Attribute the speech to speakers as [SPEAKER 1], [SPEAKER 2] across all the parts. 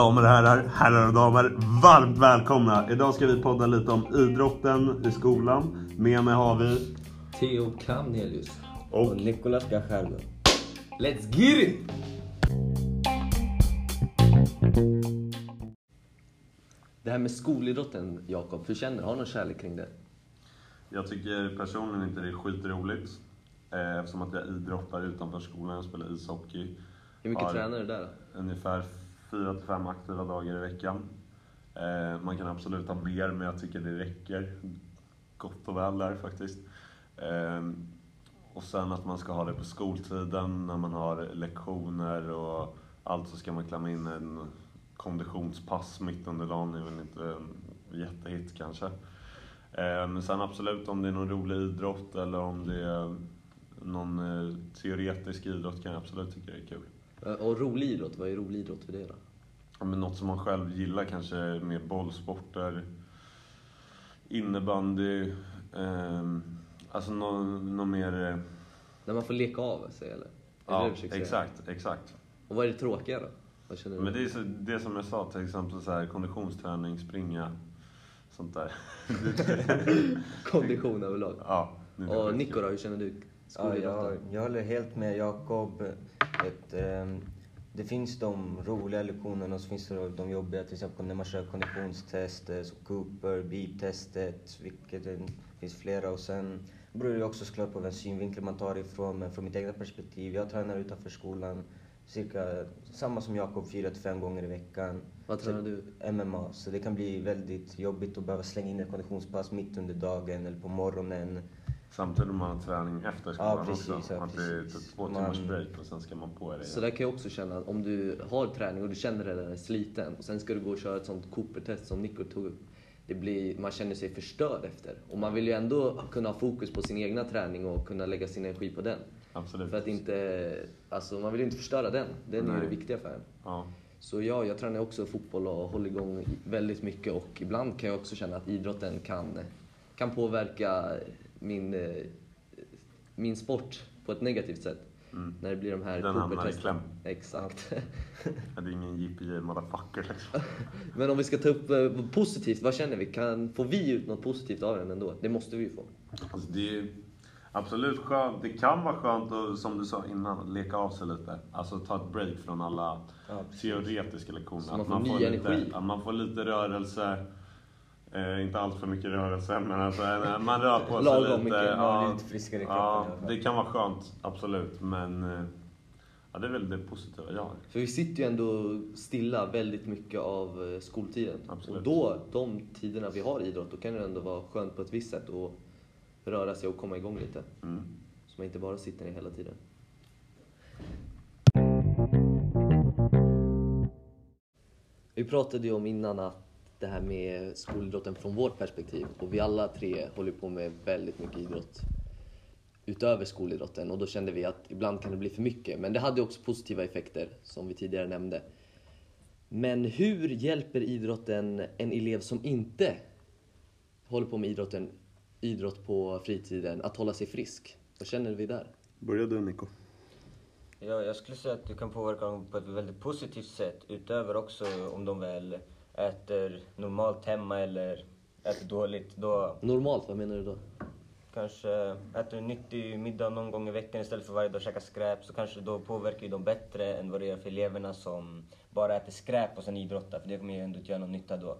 [SPEAKER 1] damer och herrar, herrar och damer, varmt välkomna! Idag ska vi podda lite om idrotten i skolan. Med mig har vi...
[SPEAKER 2] Theo Kamnelius.
[SPEAKER 1] Och...
[SPEAKER 3] Och Nicolas Gajardo.
[SPEAKER 2] Let's get it! Det här med skolidrotten, Jakob, hur känner du? Har du någon kärlek kring det?
[SPEAKER 1] Jag tycker personligen inte det är skitroligt. eh, Eftersom att jag idrottar utanför skolan. Jag spelar ishockey.
[SPEAKER 2] Hur mycket tränar du där Fyra
[SPEAKER 1] till fem aktiva dagar i veckan. Eh, man kan absolut ha mer, men jag tycker det räcker gott och väl där faktiskt. Ehm, och sen att man ska ha det på skoltiden när man har lektioner och allt så ska man klämma in en konditionspass mitt under dagen. Det är väl inte en jättehit kanske. Ehm, men sen absolut om det är någon rolig idrott eller om det är någon eh, teoretisk idrott kan jag absolut tycka det är kul.
[SPEAKER 2] Och rolig idrott, vad är rolig idrott för dig då?
[SPEAKER 1] Ja, men något som man själv gillar kanske mer bollsporter, innebandy, ehm, alltså något nå mer... eh,
[SPEAKER 2] När man får leka av sig eller? Är
[SPEAKER 1] Ja, exakt, exakt.
[SPEAKER 2] Och vad är det tråkiga då? Vad känner du?
[SPEAKER 1] Men det är så, det som jag sa, till exempel så här, konditionsträning, springa, sånt där.
[SPEAKER 2] Kondition överlag.
[SPEAKER 1] ja, är
[SPEAKER 2] Och. Nico då, hur känner du?
[SPEAKER 3] Ja, jag, jag håller helt med Jakob. Ett, ehm, det finns de roliga lektionerna och så finns det de jobbiga, till exempel när man kör konditionstester, som Cooper, beep-testet, vilket det finns flera. Och sen beror det också såklart på vilken synvinkel man tar ifrån, men från mitt egna perspektiv, jag tränar utanför skolan cirka samma som Jakob, fyra till fem gånger i veckan.
[SPEAKER 2] Vad tränar du?
[SPEAKER 3] MMA, så det kan bli väldigt jobbigt att behöva slänga in ett konditionspass mitt under dagen eller på morgonen.
[SPEAKER 1] Samtidigt man har träning efter skolan
[SPEAKER 3] Ja, precis,
[SPEAKER 1] också.
[SPEAKER 3] ja,
[SPEAKER 1] att det är typ två
[SPEAKER 3] Man-
[SPEAKER 1] timmars break och sen ska man på det
[SPEAKER 2] Så där kan jag också känna att om du har träning och du känner dig redan sliten och sen ska du gå och köra ett sånt Cooper-test som Nico tog upp. Det blir, man känner sig förstörd efter. Och man vill ju ändå kunna ha fokus på sin egna träning och kunna lägga sin energi på den.
[SPEAKER 1] Absolut.
[SPEAKER 2] För att inte, alltså man vill ju inte förstöra den. Den är ju
[SPEAKER 1] Nej.
[SPEAKER 2] det viktiga för en.
[SPEAKER 1] Ja.
[SPEAKER 2] Så ja, jag tränar också fotboll och håller igång väldigt mycket och ibland kan jag också känna att idrotten kan, kan påverka min, eh, min sport på ett negativt sätt.
[SPEAKER 1] Mm.
[SPEAKER 2] När det blir de här
[SPEAKER 1] Den hamnar i kläm.
[SPEAKER 2] Exakt.
[SPEAKER 1] Det är ingen JPJ motherfucker liksom.
[SPEAKER 2] Men om vi ska ta upp eh, positivt, vad känner vi? Kan, får vi ut något positivt av den ändå? Det måste vi ju få.
[SPEAKER 1] Alltså det är absolut skönt. Det kan vara skönt att, som du sa innan, leka av sig lite. Alltså ta ett break från alla
[SPEAKER 3] Ja,
[SPEAKER 1] teoretiska lektioner.
[SPEAKER 2] Så man
[SPEAKER 1] Att
[SPEAKER 2] får ny
[SPEAKER 1] lite,
[SPEAKER 2] energi.
[SPEAKER 1] ja, man får lite rörelse. Eh, inte allt för mycket rörelse, men alltså, eh, man rör på sig
[SPEAKER 2] Lagom
[SPEAKER 1] lite.
[SPEAKER 2] mycket,
[SPEAKER 3] man blir lite friskare i kroppen i
[SPEAKER 1] ja, det kan vara skönt, absolut. Men eh, ja, det är väl det positiva jag har.
[SPEAKER 2] För vi sitter ju ändå stilla väldigt mycket av eh, skoltiden.
[SPEAKER 1] Absolut.
[SPEAKER 2] Och då, de tiderna vi har idrott, då kan det ändå vara skönt på ett visst sätt att röra sig och komma igång lite.
[SPEAKER 1] Mm.
[SPEAKER 2] Så man inte bara sitter ner hela tiden. Vi pratade ju om innan att det här med skolidrotten från vårt perspektiv. Och vi alla tre håller på med väldigt mycket idrott utöver skolidrotten. Och då kände vi att ibland kan det bli för mycket. Men det hade också positiva effekter, som vi tidigare nämnde. Men hur hjälper idrotten en elev som inte håller på med idrotten, idrott på fritiden att hålla sig frisk? Vad känner vi där?
[SPEAKER 1] Börja du Nico.
[SPEAKER 3] Ja, jag skulle säga att du kan påverka dem på ett väldigt positivt sätt. Utöver också om de väl äter normalt hemma eller äter dåligt. Då
[SPEAKER 2] Normalt, vad menar du då?
[SPEAKER 3] kanske äter en nyttig middag någon gång i veckan istället för varje dag käka skräp. Så kanske då påverkar ju dem bättre än vad det gör för eleverna som bara äter skräp och sen idrottar. För det kommer ju ändå inte göra någon nytta då.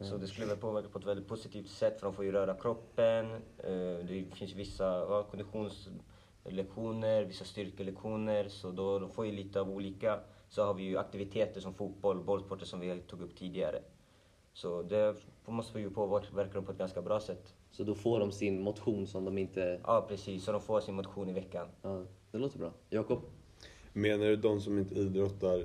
[SPEAKER 3] Så det skulle väl påverka på ett väldigt positivt sätt för de får ju röra kroppen. Eh, Det finns vissa ja, konditionslektioner, vissa styrkelektioner. Så då de får ju lite av olika. Så har vi ju aktiviteter som fotboll, bollsporter som vi tog upp tidigare. Så det måste ju påverka dem på ett ganska bra sätt.
[SPEAKER 2] Så då får de sin motion som de inte...
[SPEAKER 3] Ja precis, så de får sin motion i veckan.
[SPEAKER 2] Ja, det låter bra. Jakob?
[SPEAKER 4] Menar du de som inte idrottar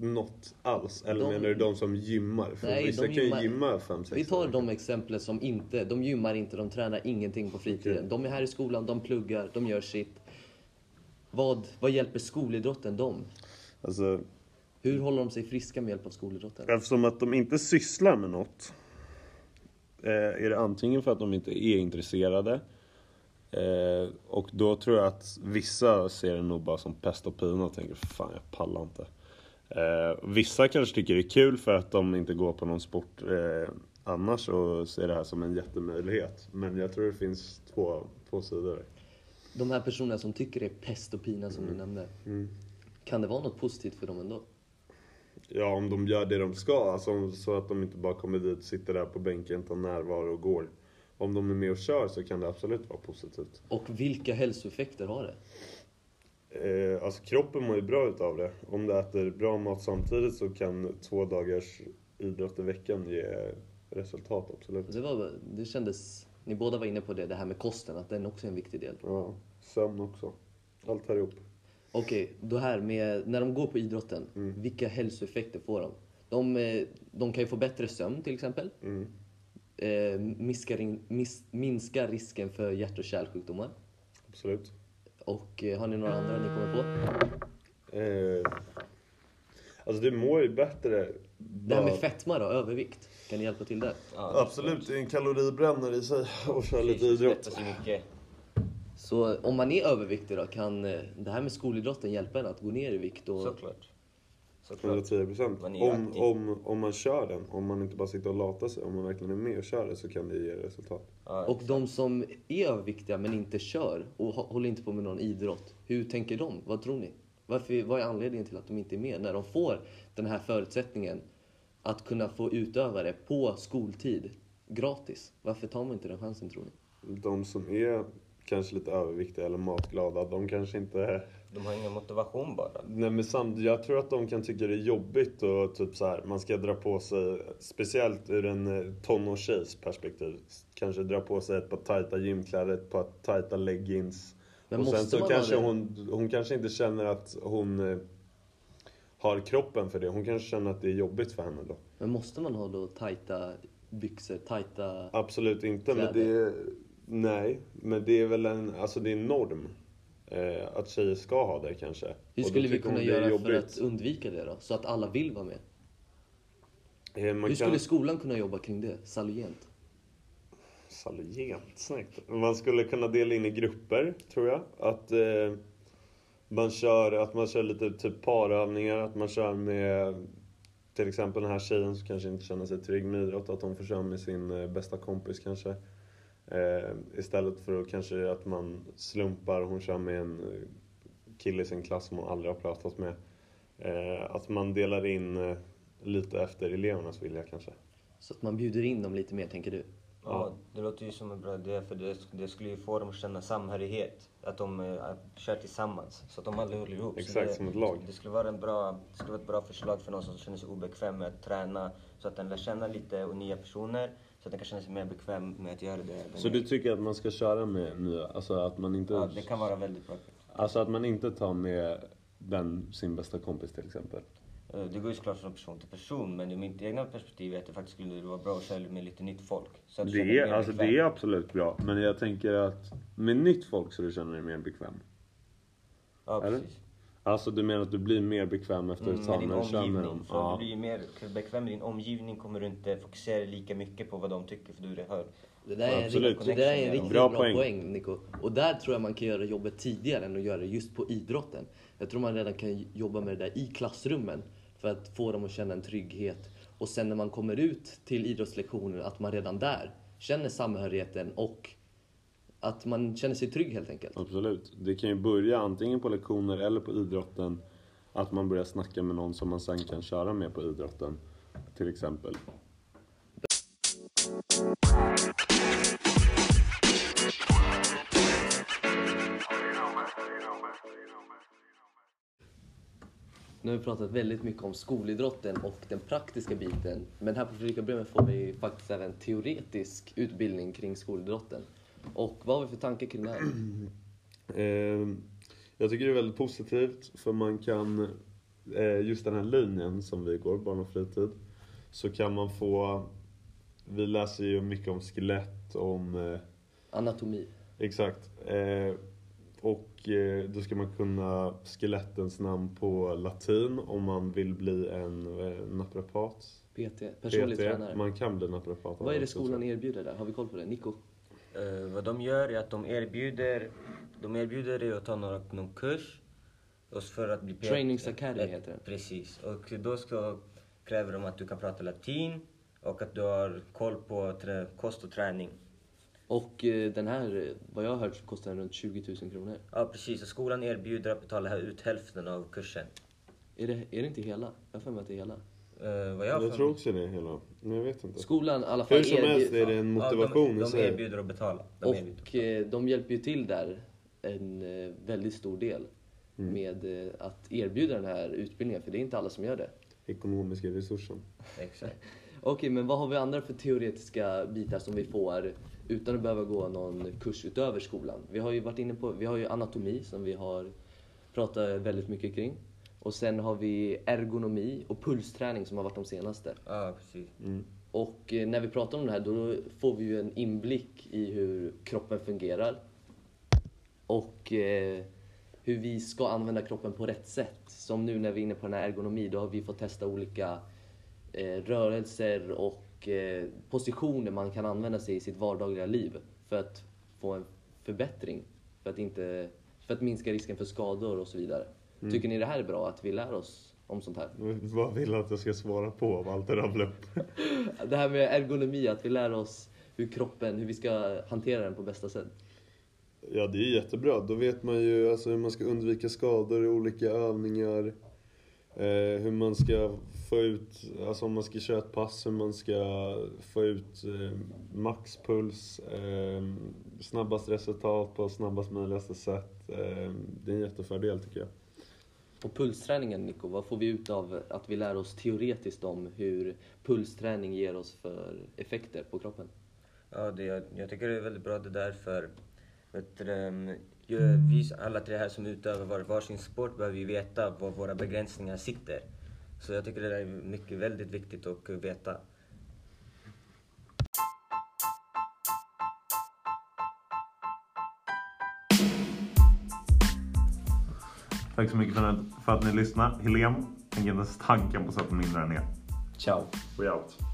[SPEAKER 4] något alls? Eller
[SPEAKER 2] De-
[SPEAKER 4] menar du de som gymmar? För
[SPEAKER 2] Nej,
[SPEAKER 4] vissa
[SPEAKER 2] de
[SPEAKER 4] kan ju
[SPEAKER 2] gymmar-
[SPEAKER 4] gymma 5 6
[SPEAKER 2] Vi tar de exempel som inte, de gymmar inte, de tränar ingenting på fritiden.
[SPEAKER 4] Okej.
[SPEAKER 2] De är här i skolan, de pluggar, de gör sitt. Vad, vad hjälper skolidrotten dem?
[SPEAKER 4] Alltså,
[SPEAKER 2] Hur håller de sig friska med hjälp av skolidrotten?
[SPEAKER 4] eftersom att de inte sysslar med något. Eh, är det antingen för att de inte är intresserade. Eh, och då tror jag att vissa ser det nog bara som pest och pina och tänker fan jag pallar inte.
[SPEAKER 1] Eh, vissa kanske tycker det är kul för att de inte går på någon sport annars och ser det här som en jättemöjlighet. Men jag tror det finns två, två sidor.
[SPEAKER 2] De här personerna som tycker det är pest och pina som du nämnde. Kan det vara något positivt för dem ändå?
[SPEAKER 1] Ja, om de gör det de ska, alltså, så att de inte bara kommer dit, sitter där på bänken, tar närvaro och går. Om de är med och kör så kan det absolut vara positivt.
[SPEAKER 2] Och vilka hälsoeffekter har det?
[SPEAKER 1] Eh, alltså kroppen mår ju bra utav det. Om du äter bra mat samtidigt så kan två dagars idrott i veckan ge resultat, absolut.
[SPEAKER 2] Det, var, det kändes, ni båda var inne på det, det här med kosten, att den också är en viktig del.
[SPEAKER 1] Ja, sömn också. Allt här ihop.
[SPEAKER 2] Okej, då här med, när de går på idrotten, vilka hälsoeffekter får de? De, eh, de kan ju få bättre sömn till exempel.
[SPEAKER 1] Mm.
[SPEAKER 2] Eh, minskar, in- mis, minskar risken för hjärt och kärlsjukdomar.
[SPEAKER 1] Absolut.
[SPEAKER 2] Och eh, har ni några andra ni kommer på?
[SPEAKER 1] Eh, alltså det mår ju bättre.
[SPEAKER 2] Det här med fetma då, övervikt. Kan ni hjälpa till där?
[SPEAKER 3] Ja,
[SPEAKER 1] Absolut, det är en kaloribrännare i sig och köra lite idrott.
[SPEAKER 2] Så om man är överviktig då, kan eh, det här med skolidrotten hjälpa en att gå ner i vikt? Och,
[SPEAKER 3] Såklart. Såklart.
[SPEAKER 1] 110 procent. Om, om, om man kör den, om man inte bara sitter och latar sig, om man verkligen är med och kör det så kan det ge resultat.
[SPEAKER 3] Ja,
[SPEAKER 2] och de som är överviktiga men inte kör och hå- håller inte på med någon idrott, hur tänker de? Vad tror ni? Varför, vad är anledningen till att de inte är med när de får den här förutsättningen att kunna få utöva det på skoltid gratis? Varför tar man inte den chansen tror ni?
[SPEAKER 1] De som är kanske lite överviktiga eller matglada, de kanske inte...
[SPEAKER 3] De har ingen motivation bara.
[SPEAKER 1] Nej men samt, jag tror att de kan tycka det är jobbigt och typ så här, man ska dra på sig, speciellt ur en eh, tonårstjejs perspektiv, kanske dra på sig ett par tajta gymkläder, ett par tajta leggings.
[SPEAKER 2] Men
[SPEAKER 1] och sen så kanske
[SPEAKER 2] det?
[SPEAKER 1] hon, hon kanske inte känner att hon eh, har kroppen för det. Hon kanske känner att det är jobbigt för henne då.
[SPEAKER 2] Men måste man ha då tajta byxor, tajta...
[SPEAKER 1] Absolut inte, men
[SPEAKER 2] Kläder.
[SPEAKER 1] det är, Nej, men det är väl en, alltså det är en norm. Eh, att tjejer ska ha det kanske.
[SPEAKER 2] Hur skulle vi kunna göra för att undvika det då? Så att alla vill vara med?
[SPEAKER 1] Eh,
[SPEAKER 2] Hur
[SPEAKER 1] kan...
[SPEAKER 2] skulle skolan kunna jobba kring det? Salugent?
[SPEAKER 1] Salugent, snyggt. Man skulle kunna dela in i grupper, tror jag. Att eh, man kör, att man kör lite typ parövningar, att man kör med till exempel den här tjejen som kanske inte känner sig trygg med idrott, att hon får köra med sin eh, bästa kompis kanske. Eh, istället för att kanske att man slumpar, hon kör med en eh, kille i sin klass som hon aldrig har pratat med. Eh, att man delar in eh, lite efter elevernas vilja kanske.
[SPEAKER 2] Så att man bjuder in dem lite mer, tänker du?
[SPEAKER 3] Ja, det låter ju som en bra idé för det, det skulle ju få dem att känna samhörighet. Att de eh, att kör tillsammans, så att de aldrig håller ihop.
[SPEAKER 1] Exakt,
[SPEAKER 3] det,
[SPEAKER 1] som ett lag.
[SPEAKER 3] Det skulle, vara en bra, det skulle vara ett bra förslag för någon som känner sig obekväm med att träna. Så att den lär känna lite och nya personer. Så att den kan känna sig mer bekväm med att göra det.
[SPEAKER 1] Så du tycker att man ska köra med nya, alltså att man inte...
[SPEAKER 3] Ja, det kan vara väldigt bra.
[SPEAKER 1] Alltså att man inte tar med den, sin bästa kompis till exempel.
[SPEAKER 3] Eh, Det går ju såklart från person till person men i mitt egna perspektiv är att det faktiskt skulle vara bra att köra med lite nytt folk. Så att
[SPEAKER 1] Det är, alltså, det är absolut bra, men jag tänker att med nytt folk så du känner dig mer bekväm.
[SPEAKER 3] Ja,
[SPEAKER 1] eller?
[SPEAKER 3] precis.
[SPEAKER 1] Alltså du menar att du blir mer bekväm efter
[SPEAKER 3] Mm,
[SPEAKER 1] ett
[SPEAKER 3] med
[SPEAKER 1] tag
[SPEAKER 3] din
[SPEAKER 1] när du kör med dem?
[SPEAKER 3] För om
[SPEAKER 1] Ja.
[SPEAKER 3] du blir mer bekväm med din omgivning kommer du inte fokusera lika mycket på vad de tycker för du hör.
[SPEAKER 2] Det där är en,
[SPEAKER 1] Absolut.
[SPEAKER 2] rikt- det där är en riktigt
[SPEAKER 1] Bra
[SPEAKER 2] bra,
[SPEAKER 1] poäng.
[SPEAKER 2] poäng. Nico. Och där tror jag man kan göra jobbet tidigare än att göra det just på idrotten. Jag tror man redan kan jobba med det där i klassrummen för att få dem att känna en trygghet. Och sen när man kommer ut till idrottslektioner, att man redan där känner samhörigheten och att man känner sig trygg helt enkelt.
[SPEAKER 1] Absolut. Det kan ju börja antingen på lektioner eller på idrotten. Att man börjar snacka med någon som man sen kan köra med på idrotten. Till exempel.
[SPEAKER 2] Nu har vi pratat väldigt mycket om skolidrotten och den praktiska biten. Men här på Fredrika Bremer får vi faktiskt även teoretisk utbildning kring skolidrotten. Och vad har vi för tankar kring det här?
[SPEAKER 1] Eh, jag tycker det är väldigt positivt för man kan, eh, just den här linjen som vi går, barn och fritid, så kan man få, vi läser ju mycket om skelett, om, eh,
[SPEAKER 2] Anatomi.
[SPEAKER 1] exakt, eh, och då ska man kunna skelettens namn på latin om man vill bli en naprapat.
[SPEAKER 2] PT, personlig
[SPEAKER 1] PT.
[SPEAKER 2] tränare.
[SPEAKER 1] Man kan bli naprapat.
[SPEAKER 2] Vad är det skolan erbjuder där? Har vi koll på det? Nico?
[SPEAKER 3] Eh, vad de gör är att de erbjuder, de erbjuder dig att ta några, någon kurs Och för att bli
[SPEAKER 2] Trainings Academy heter den.
[SPEAKER 3] Precis. Och då ska, kräver de att du kan prata latin och att du har koll på kost och träning.
[SPEAKER 2] Och eh, den här, vad jag har hört, kostar den runt 20 000 kronor.
[SPEAKER 3] Ja, precis. Och skolan erbjuder att betala ut hälften av kursen.
[SPEAKER 2] Är det, är det inte hela? Jag har för mig att det är hela.
[SPEAKER 3] Uh, vad jag,
[SPEAKER 1] Jag tror också det hela. Men jag vet inte.
[SPEAKER 2] Skolan i alla fall
[SPEAKER 1] Hur som helst är det en motivation
[SPEAKER 3] ja, de, de erbjuder att betala. De.
[SPEAKER 2] Och eh, de hjälper ju till där en eh, väldigt stor del
[SPEAKER 1] Mm.
[SPEAKER 2] med eh, att erbjuda den här utbildningen, för det är inte alla som gör det.
[SPEAKER 1] Ekonomiska resursen.
[SPEAKER 3] Exakt.
[SPEAKER 2] Okej, men vad har vi andra för teoretiska bitar som vi får utan att behöva gå någon kurs utöver skolan? Vi har ju varit inne på, vi har ju anatomi som vi har pratat väldigt mycket kring. Och sen har vi ergonomi och pulsträning som har varit de senaste.
[SPEAKER 3] Ja, precis.
[SPEAKER 1] Mm.
[SPEAKER 2] Och eh, när vi pratar om det här då får vi ju en inblick i hur kroppen fungerar. Och eh, hur vi ska använda kroppen på rätt sätt. Som nu när vi är inne på den här ergonomi, då har vi fått testa olika eh, rörelser och eh, positioner man kan använda sig i sitt vardagliga liv för att få en förbättring. För att, inte, för att minska risken för skador och så vidare. Tycker ni det här är bra, att vi lär oss om sånt här?
[SPEAKER 1] Vad vill du att jag ska svara på av allt det rabblar upp?
[SPEAKER 2] Det här med ergonomi, att vi lär oss hur kroppen, hur vi ska hantera den på bästa sätt.
[SPEAKER 1] Ja, det är jättebra. Då vet man ju alltså, hur man ska undvika skador i olika övningar. Eh, hur man ska få ut, alltså om man ska köra ett pass, hur man ska få ut eh, maxpuls, eh, snabbast resultat på snabbast möjligaste sätt. Eh, det är en jättefördel tycker jag
[SPEAKER 2] på pulsträningen Nico, vad får vi ut av att vi lär oss teoretiskt om hur pulsträning ger oss för effekter på kroppen?
[SPEAKER 3] Ja, det, jag, jag tycker det är väldigt bra det där för vet du, um, ju- vi alla tre här som utövar var, varsin sport behöver ju veta var våra begränsningar sitter. Så jag tycker det där är mycket, väldigt viktigt att veta.
[SPEAKER 5] Tack så mycket för att, för att ni lyssnade. Helene, tänk inte ens tanken på att sätta mindre än er.
[SPEAKER 2] Ciao!
[SPEAKER 5] We out.